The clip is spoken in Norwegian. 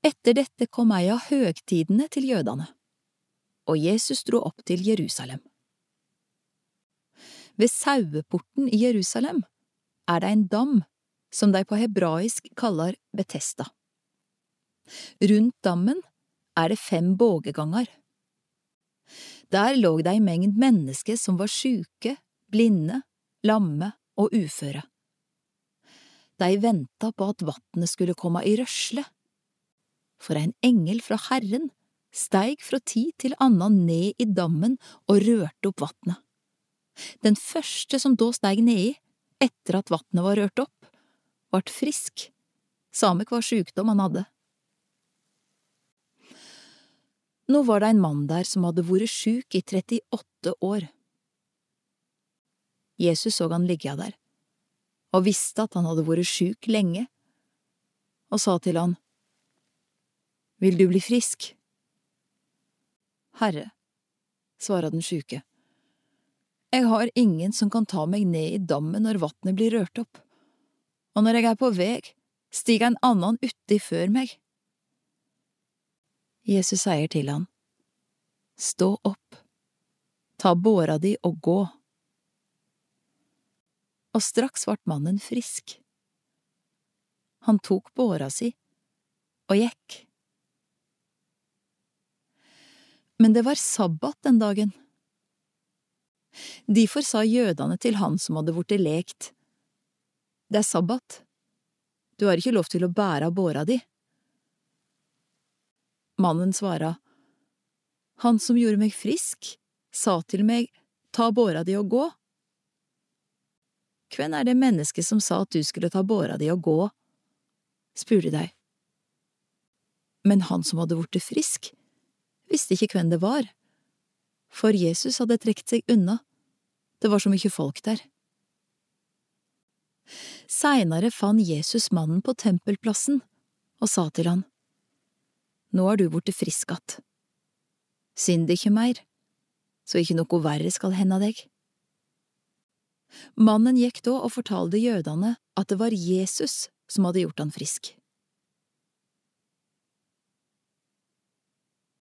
Etter dette kom ei av høgtidene til jødene, og Jesus dro opp til Jerusalem. Ved saueporten i Jerusalem er det en dam som de på hebraisk kaller Betesta. Rundt dammen er det fem bågeganger. Der lå det ei mengd mennesker som var sjuke, blinde, lamme og uføre. De venta på at vannet skulle komme i rørsle for en engel fra Herren steig fra tid til annen ned i dammen og rørte opp vatnet. Den første som da steig nedi, etter at vatnet var rørt opp, vart frisk, same hva sjukdom han hadde. Nå var det en mann der som hadde vært sjuk i 38 år. Jesus så han ligge der, og visste at han hadde vært sjuk lenge, og sa til han, vil du bli frisk? Herre, svara den sjuke, jeg har ingen som kan ta meg ned i dammen når vatnet blir rørt opp, og når jeg er på veg, stiger en annen uti før meg. Jesus sier til han, Stå opp, ta båra di og gå. Og straks vart mannen frisk. Han tok båra si og gikk. Men det var sabbat den dagen. Derfor sa jødene til han som hadde vorte lekt, Det er sabbat, du har ikke lov til å bære båra di. Mannen svara, Han som gjorde meg frisk, sa til meg, Ta båra di og gå. Hvem er det mennesket som sa at du skulle ta båra di og gå? spurte de. Men han som hadde vorte frisk, visste ikke hvem det var, for Jesus hadde trukket seg unna, det var så mye folk der. Seinere fant Jesus mannen på tempelplassen og sa til han, Nå er du borte frisk att. Synd ikke mer, så ikke noe verre skal hende deg. Mannen gikk da og fortalte jødene at det var Jesus som hadde gjort han frisk.